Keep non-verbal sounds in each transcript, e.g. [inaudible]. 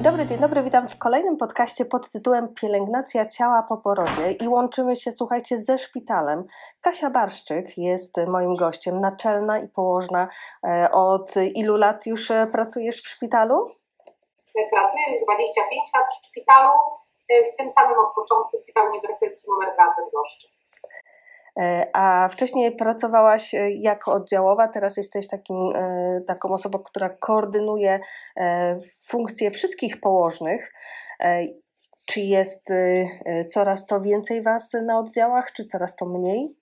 Dzień dobry, dzień dobry. Witam w kolejnym podcaście pod tytułem Pielęgnacja ciała po porodzie i łączymy się, słuchajcie, ze szpitalem. Kasia Barszczyk jest moim gościem, naczelna i położna. E, od ilu lat już e, pracujesz w szpitalu? Pracuję już 25 lat w szpitalu, e, w tym samym od początku Szpital Uniwersytecki nr 2 w Bydgoszczy. A wcześniej pracowałaś jako oddziałowa, teraz jesteś takim, taką osobą, która koordynuje funkcje wszystkich położnych. Czy jest coraz to więcej Was na oddziałach, czy coraz to mniej?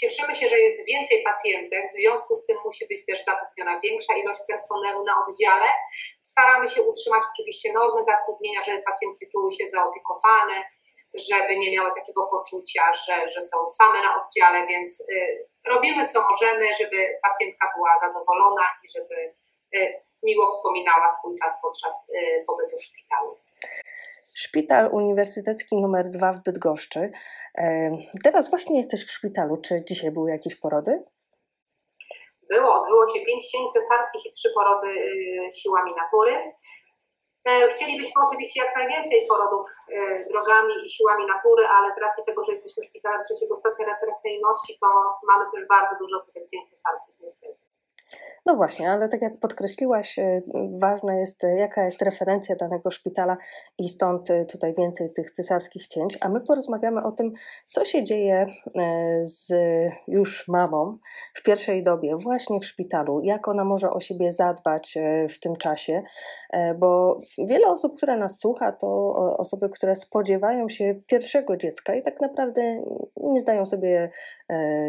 Cieszymy się, że jest więcej pacjentek, w związku z tym musi być też zapewniona większa ilość personelu na oddziale. Staramy się utrzymać oczywiście normy zatrudnienia, żeby pacjentki czuły się zaopiekowane, żeby nie miały takiego poczucia, że, że są same na oddziale, więc y, robimy co możemy, żeby pacjentka była zadowolona i żeby y, miło wspominała swój czas podczas y, pobytu w szpitalu. Szpital Uniwersytecki numer 2 w Bydgoszczy. Teraz właśnie jesteś w szpitalu. Czy dzisiaj były jakieś porody? Było. Odbyło się pięć cięć cesarskich i trzy porody siłami natury. E, chcielibyśmy oczywiście jak najwięcej porodów e, drogami i siłami natury, ale z racji tego, że jesteśmy szpitalem trzeciego stopnia referencyjności, to mamy też bardzo dużo cięć cesarskich niestety. No właśnie, ale tak jak podkreśliłaś, e, ważna jest, e, jaka jest referencja danego szpitala i stąd e, tutaj więcej tych cesarskich cięć. A my porozmawiamy o tym, co się dzieje z już mamą w pierwszej dobie, właśnie w szpitalu, jak ona może o siebie zadbać w tym czasie, bo wiele osób, które nas słucha, to osoby, które spodziewają się pierwszego dziecka i tak naprawdę nie zdają sobie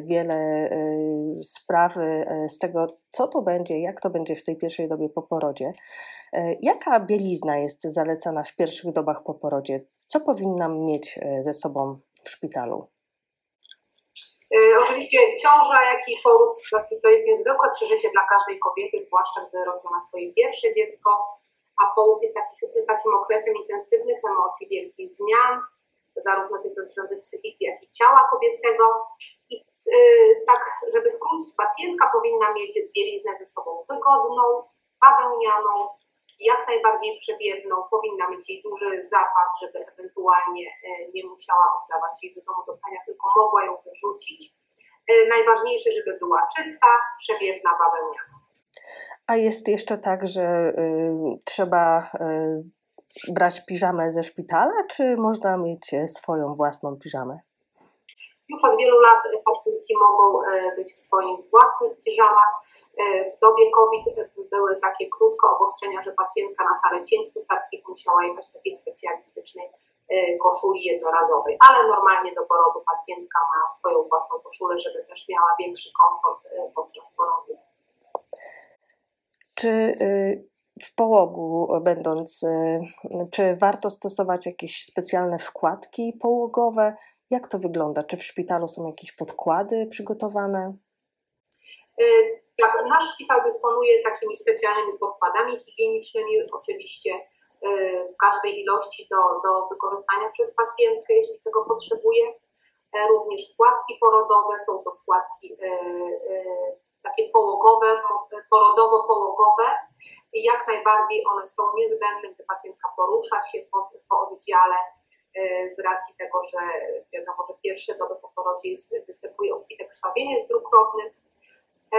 wiele sprawy z tego, co to będzie, jak to będzie w tej pierwszej dobie po porodzie. E, jaka bielizna jest zalecana w pierwszych dobach po porodzie? Co powinnam mieć e, ze sobą w szpitalu? E, oczywiście ciąża, jak i poród to jest niezwykłe przeżycie dla każdej kobiety, zwłaszcza gdy rodzi ona swoje pierwsze dziecko, a połóg jest taki, takim okresem intensywnych emocji, wielkich zmian, zarówno tych dotyczących psychiki, jak i ciała kobiecego. Y, tak, żeby skrócić, pacjentka powinna mieć bieliznę ze sobą wygodną, bawełnianą, jak najbardziej przewiewną, powinna mieć jej duży zapas, żeby ewentualnie y, nie musiała oddawać jej do domu do prania, tylko mogła ją wyrzucić. Y, najważniejsze, żeby była czysta, przewiewna, bawełniana. A jest jeszcze tak, że y, trzeba y, brać piżamę ze szpitala, czy można mieć swoją własną piżamę? Już od wielu lat mogą e, być w swoich własnych piżamach. E, w dobie COVID były takie krótko obostrzenia, że pacjentka na salę cięć cesarskich musiała jechać w takiej specjalistycznej e, koszuli jednorazowej, ale normalnie do porodu pacjentka ma swoją własną koszulę, żeby też miała większy komfort podczas porodu. Czy y, w połogu będąc, y, czy warto stosować jakieś specjalne wkładki połogowe? Jak to wygląda? Czy w szpitalu są jakieś podkłady przygotowane? Y, tak, nasz szpital dysponuje takimi specjalnymi podkładami higienicznymi, oczywiście y, w każdej ilości do, do wykorzystania przez pacjentkę, jeśli tego potrzebuje. E, również wkładki porodowe, są to wkładki y, takie połogowe, porodowo-połogowe. Jak najbardziej one są niezbędne, gdy pacjentka porusza się po, po oddziale z racji tego, że wiadomo, że pierwsze doby po porodzie jest, występuje obfite krwawienie z dróg rodnych e,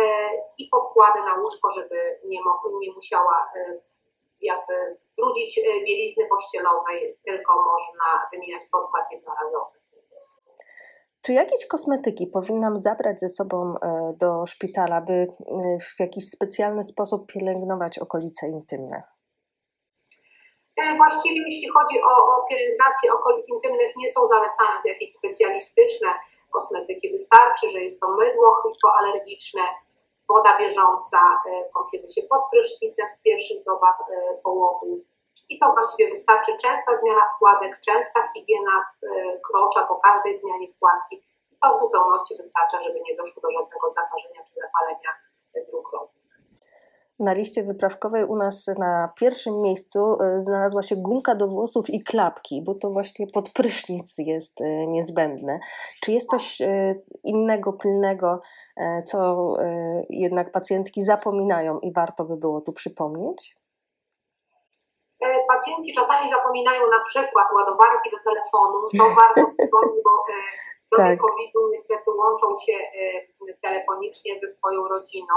i podkłady na łóżko, żeby nie, nie musiała e, jakby brudzić bielizny pościelowej, tylko można wymieniać podkład jednorazowy. Czy jakieś kosmetyki powinnam zabrać ze sobą do szpitala, by w jakiś specjalny sposób pielęgnować okolice intymne? E, właściwie jeśli chodzi o, o pielęgnację okolic intymnych, nie są zalecane jakieś specjalistyczne kosmetyki. Wystarczy, że jest to mydło hipoalergiczne, woda bieżąca, e, kąpiemy się pod prysznicem w pierwszych dobach e, połogu. I to właściwie wystarczy częsta zmiana wkładek, częsta higiena krocza po każdej zmianie wkładki. To w zupełności wystarcza, żeby nie doszło do żadnego zakażenia czy zapalenia dróg rodnych na liście wyprawkowej u nas na pierwszym miejscu e, znalazła się gumka do włosów i klapki, bo to właśnie pod prysznic jest e, niezbędne. Czy jest coś e, innego, pilnego, co jednak pacjentki zapominają i warto by było tu przypomnieć? Pacjentki czasami zapominają na przykład ładowarki do telefonu. To warto [laughs] przypomnieć, bo do tak. COVID-u niestety łączą się telefonicznie ze swoją rodziną,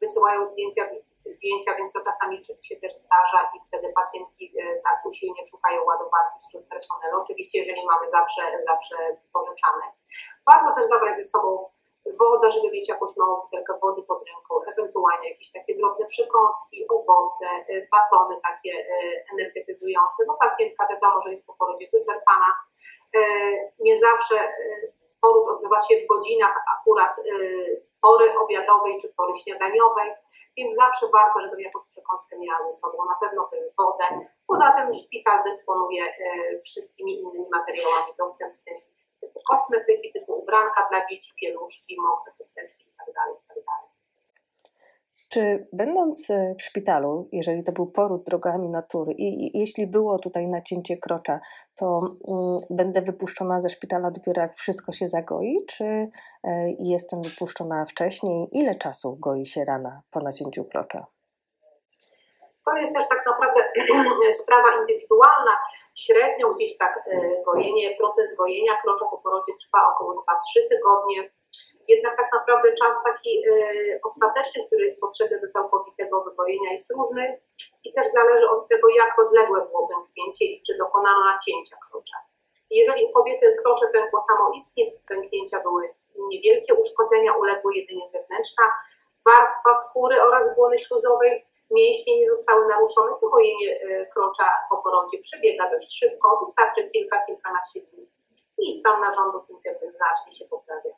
wysyłają zdjęcia, zdjęcia, więc to czasami się też zdarza i wtedy pacjentki tak usilnie szukają ładowarki wśród personelu. Oczywiście, jeżeli mamy zawsze, zawsze pożyczane. Warto też zabrać ze sobą wodę, żeby mieć jakąś małą butelkę wody pod ręką, ewentualnie jakieś takie drobne przekąski, owoce, y, batony takie y, energetyzujące, bo pacjentka wiadomo, że jest po porodzie wyczerpana. Nie zawsze poród odbywa się w godzinach akurat pory obiadowej czy pory śniadaniowej, więc zawsze warto, żebym jakąś przekąskę miała ze sobą, na pewno też wodę. Poza tym szpital dysponuje wszystkimi innymi materiałami dostępnymi typu kosmetyki, typu ubranka dla dzieci, pieluszki, mokre chusteczki itd., tak itd. Czy będąc e, w szpitalu, jeżeli to był poród drogami natury i jeśli było tutaj nacięcie krocza, to mm, będę wypuszczona ze szpitala dopiero jak wszystko się zagoi, czy y, jestem wypuszczona wcześniej? Ile czasu goi się rana po nacięciu krocza? To jest też tak naprawdę [clears throat] sprawa indywidualna. Średnio gdzieś tak e, gojenie, proces gojenia krocza po porodzie trwa około 2-3 tygodnie. Jednak tak naprawdę czas taki e, ostateczny, który jest potrzebny do całkowitego wygojenia jest różny i też zależy od tego, jak rozległe było pęknięcie i czy dokonano nacięcia krocza. Jeżeli kobiety krocze pękło samoistnie, pęknięcia były niewielkie, uszkodzenia uległy jedynie zewnętrzna warstwa skóry oraz błony śluzowej, mięśnie nie zostały naruszone, to gojenie e, krocza po porodzie przebiega dość szybko, wystarczy kilka, kilkanaście dni i stan narządów intymnych znacznie się poprawia.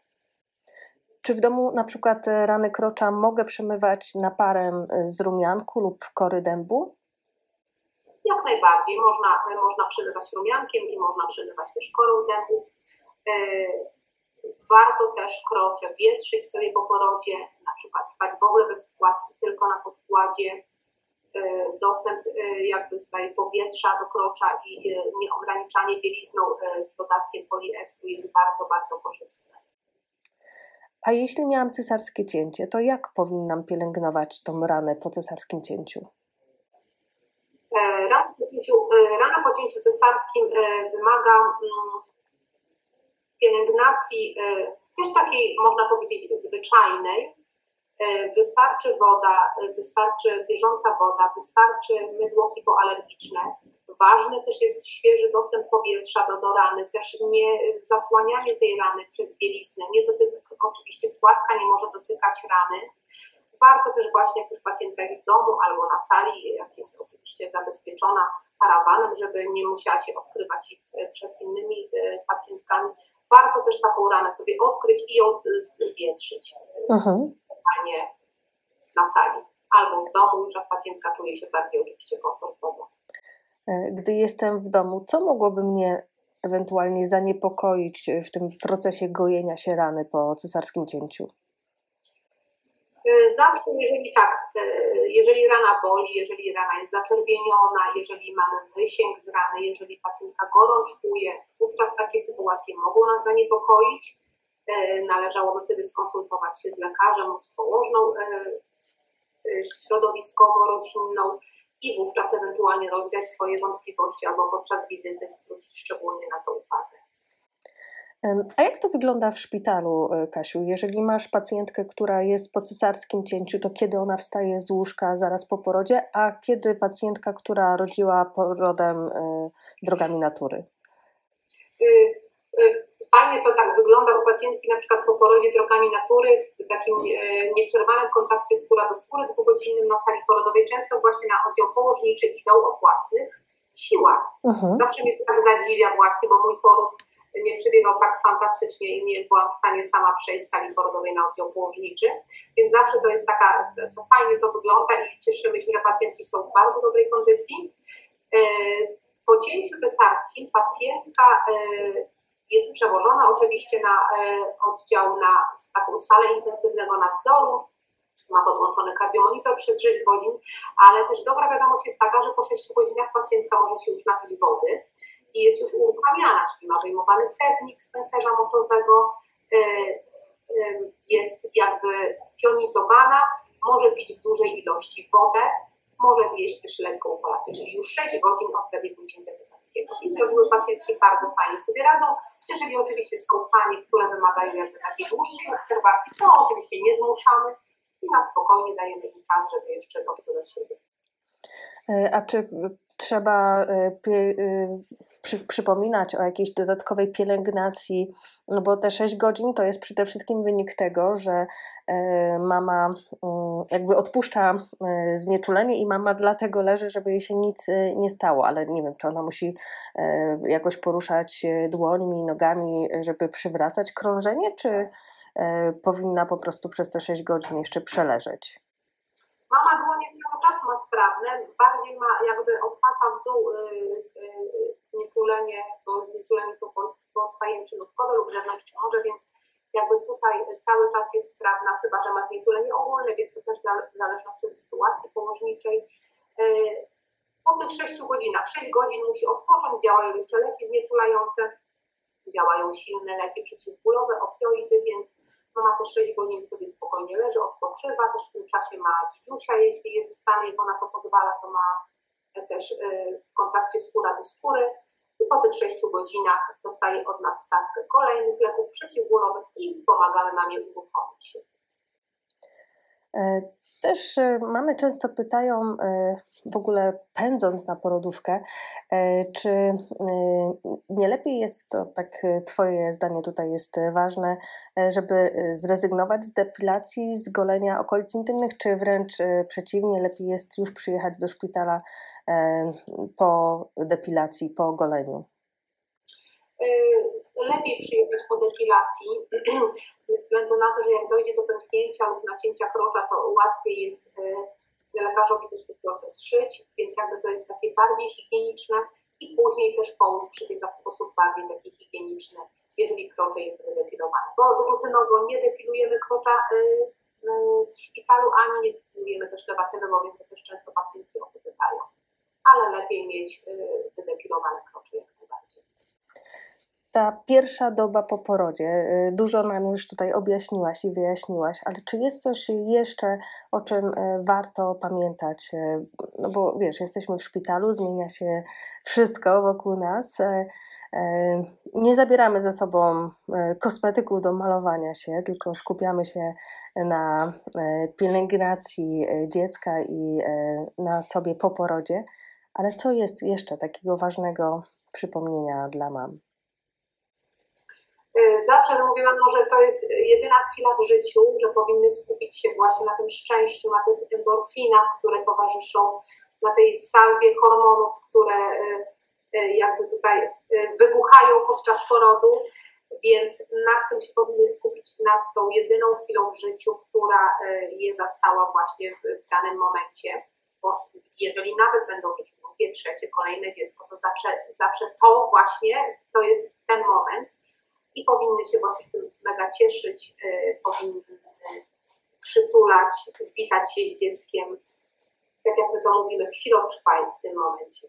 Czy w domu na przykład e, rany krocza mogę przemywać naparem e, z rumianku lub kory dębu? Jak najbardziej. Można, można przemywać rumiankiem i można przemywać też korą dębu. Warto też krocze wietrzyć sobie po porodzie, na przykład spać w ogóle bez wkładki, tylko na podkładzie. E, dostęp e, jakby tutaj powietrza do krocza i e, nieograniczanie bielizną z dodatkiem poliestru jest bardzo, bardzo korzystne. A jeśli miałam cesarskie cięcie, to jak powinnam pielęgnować tą ranę po cesarskim cięciu? Rana po cięciu, rana po cięciu cesarskim wymaga mm, pielęgnacji e, też takiej, można powiedzieć, zwyczajnej, e, wystarczy woda, e, wystarczy bieżąca woda, wystarczy mydło hipoalergiczne. Ważny też jest świeży dostęp powietrza do, do rany, też nie zasłanianie tej rany przez bieliznę. Nie dotyka, oczywiście wkładka nie może dotykać rany. Warto też właśnie, jak już pacjentka jest w domu albo na sali, jak jest oczywiście zabezpieczona parawanem, żeby nie musiała się odkrywać przed innymi pacjentkami, warto też taką ranę sobie odkryć i odwietrzyć, mhm. A nie na sali albo w domu, jak pacjentka czuje się bardziej oczywiście komfortowo. E, gdy jestem w domu, co mogłoby mnie ewentualnie zaniepokoić w tym procesie gojenia się rany po cesarskim cięciu? E, zawsze, jeżeli tak, e, jeżeli rana boli, jeżeli rana jest zaczerwieniona, jeżeli mamy wysięg z rany, jeżeli pacjentka gorączkuje, wówczas takie sytuacje mogą nas zaniepokoić. E, należałoby wtedy skonsultować się z lekarzem, z położną środowiskowo-rodzinną i wówczas ewentualnie rozwiać swoje wątpliwości albo podczas wizyty zwrócić szczególnie na to uwagę. A jak to wygląda w szpitalu, e, Kasiu? Jeżeli masz pacjentkę, która jest po cesarskim cięciu, to kiedy ona wstaje z łóżka zaraz po porodzie, a kiedy pacjentka, która rodziła porodem e, drogami natury? Y, fajnie to tak wygląda u pacjentki na przykład po porodzie drogami natury, w takim e, nieprzerwanym kontakcie skóra do skóry dwugodzinnym na sali porodowej, często właśnie na oddział położniczy idą o własnych siłach. Mhm. Zawsze mnie to tak zadziwia właśnie, bo mój poród nie przebiegał tak fantastycznie i nie byłam w stanie sama przejść z sali porodowej na oddział położniczy, więc zawsze to jest taka, to fajnie to wygląda i cieszymy się, że pacjentki są w bardzo dobrej kondycji. E, po cięciu cesarskim pacjentka e, jest przełożona oczywiście na e, oddział, na taką salę intensywnego nadzoru, ma podłączony kardiomonitor przez 6 godzin, ale też dobra wiadomość jest taka, że po 6 godzinach pacjentka może się już napić wody i jest już uruchamiana, czyli ma wyjmowany cewnik z pęcherza moczowego, e, e, jest jakby pionizowana, może pić w dużej ilości wodę, może zjeść też lekką kolację, czyli już 6 godzin od zabiegu cięcia cesarskiego. I z reguły pacjentki bardzo fajnie sobie radzą. Jeżeli oczywiście są panie, które wymagają jakby takiej dłuższej obserwacji, to oczywiście nie zmuszamy i na spokojnie dajemy im czas, żeby jeszcze doszły do siebie. E, a czy trzeba e, przy, przypominać o jakiejś dodatkowej pielęgnacji, no bo te 6 godzin to jest przede wszystkim wynik tego, że e, mama mm, jakby odpuszcza e, znieczulenie i mama dlatego leży, żeby jej się nic e, nie stało, ale nie wiem, czy ona musi jakoś poruszać dłońmi, nogami, żeby przywracać krążenie, czy powinna po prostu przez te 6 godzin jeszcze przeleżeć? Mama dłonie cały czas ma sprawne, bardziej ma jakby od pasa w dół yy, yy, znieczulenie, bo znieczulenie są podpajęczynówkowe lub zewnątrznowe, więc jakby tutaj cały czas jest sprawna, chyba że ma znieczulenie ogólne, więc to też w zależności od sytuacji położniczej. Yy, po tych 6 godzinach, 6 godzin musi odpocząć, działają jeszcze leki znieczulające, działają silne leki przeciwbólowe, opioidy, więc Mama te 6 godzin sobie spokojnie leży, odpoczywa, też w tym czasie ma dzidziusia, jeśli jest w stanie, bo na to pozwala, to ma też y, w kontakcie skóra do skóry. I po tych 6 godzinach dostaje od nas dawkę kolejnych leków przeciwbólowych i pomagamy mamie uruchomić się. E, też e, mamy często pytają, e, w ogóle pędząc na porodówkę, czy nie lepiej jest, to tak Twoje zdanie tutaj jest ważne, żeby zrezygnować z depilacji, z golenia okolic intymnych, czy wręcz przeciwnie, lepiej jest już przyjechać do szpitala po depilacji, po goleniu? Lepiej przyjechać po depilacji, [clears throat] ze względu na to, że jak dojdzie do pęknięcia lub nacięcia krocza, to łatwiej jest y, lekarzowi też ten proces szyć, więc jakby to jest takie bardziej higieniczne i później też połóg przebiega w sposób bardziej taki higieniczny, jeżeli krocze jest wydepilowany. Bo rutynowo nie depilujemy krocza y, y, w szpitalu, ani nie depilujemy też lewatywy, bo wiem, że też często pacjentki o to pytają. Ale lepiej mieć wydepilowane krocze jak ta pierwsza doba po porodzie, y, dużo nam już tutaj objaśniłaś i wyjaśniłaś, ale czy jest coś jeszcze, o czym y, warto pamiętać? Y, no bo wiesz, jesteśmy w szpitalu, zmienia się wszystko wokół nas. Nie zabieramy ze sobą kosmetyków do malowania się, tylko skupiamy się na pielęgnacji dziecka i na sobie po porodzie. Ale co jest jeszcze takiego ważnego przypomnienia dla mam? Y, zawsze mówiłam, że to jest jedyna chwila w życiu, że powinny skupić się właśnie na tym szczęściu, na tych endorfinach, które towarzyszą, na tej salwie hormonów, które y, y, jakby tutaj wybuchają podczas porodu, więc nad tym się powinny skupić, nad tą jedyną chwilą w życiu, która je zastała właśnie w danym momencie, bo jeżeli nawet będą mieli drugie, trzecie, kolejne dziecko, to zawsze, zawsze to właśnie, to jest ten moment, i powinny się właśnie tym mega cieszyć, y, powinny przytulać, witać się z dzieckiem. Tak jak my to mówimy, chwilotrwaj w tym momencie.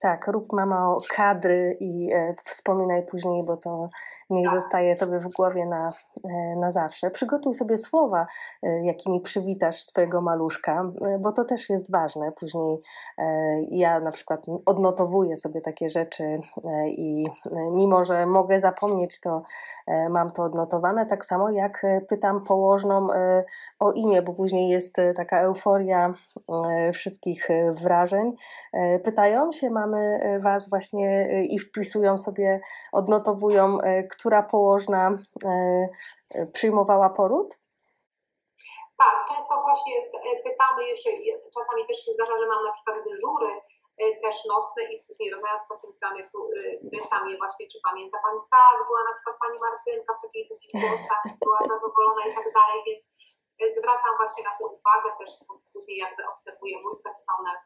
Tak, rób mamo kadry i e, wspominaj później, bo to niech tak. zostaje tobie w głowie na, e, na zawsze. Przygotuj sobie słowa, e, jakimi przywitasz swojego maluszka, e, bo to też jest ważne. Później e, ja na przykład odnotowuję sobie takie rzeczy e, i mimo, że mogę zapomnieć, to mam to odnotowane. Tak samo jak pytam położną o imię, bo później jest taka euforia wszystkich wrażeń. Pytają się, mam mamy e, Was właśnie e, i wpisują sobie, odnotowują, e, która położna przyjmowała poród? Tak, często właśnie pytamy jeszcze, czasami też się zdarza, że mam na przykład dyżury też nocne i później rozmawiam z pacjentami, pytam je właśnie, czy pamięta Pani, tak, była na przykład Pani Martynka w takiej długich włosach, była zadowolona i tak dalej, więc zwracam właśnie na to uwagę, też później jakby obserwuję mój personel,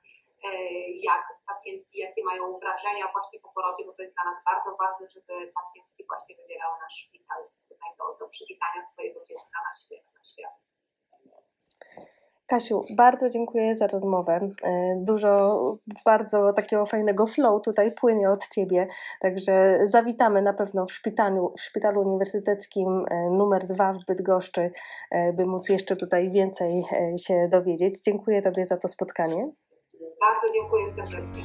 jak pacjentki, jakie mają wrażenia właśnie po porodzie, bo to jest dla nas bardzo ważne, żeby pacjentki właśnie wybierały nasz szpital tutaj do, do przywitania swojego dziecka na świat. Na świat. Kasiu, bardzo dziękuję za rozmowę. E, dużo bardzo takiego fajnego flow tutaj płynie od Ciebie, także zawitamy na pewno w szpitalu, w szpitalu uniwersyteckim e, numer dwa w Bydgoszczy, e, by móc jeszcze tutaj więcej się dowiedzieć. Dziękuję Tobie za to spotkanie. Bardzo dziękuję serdecznie.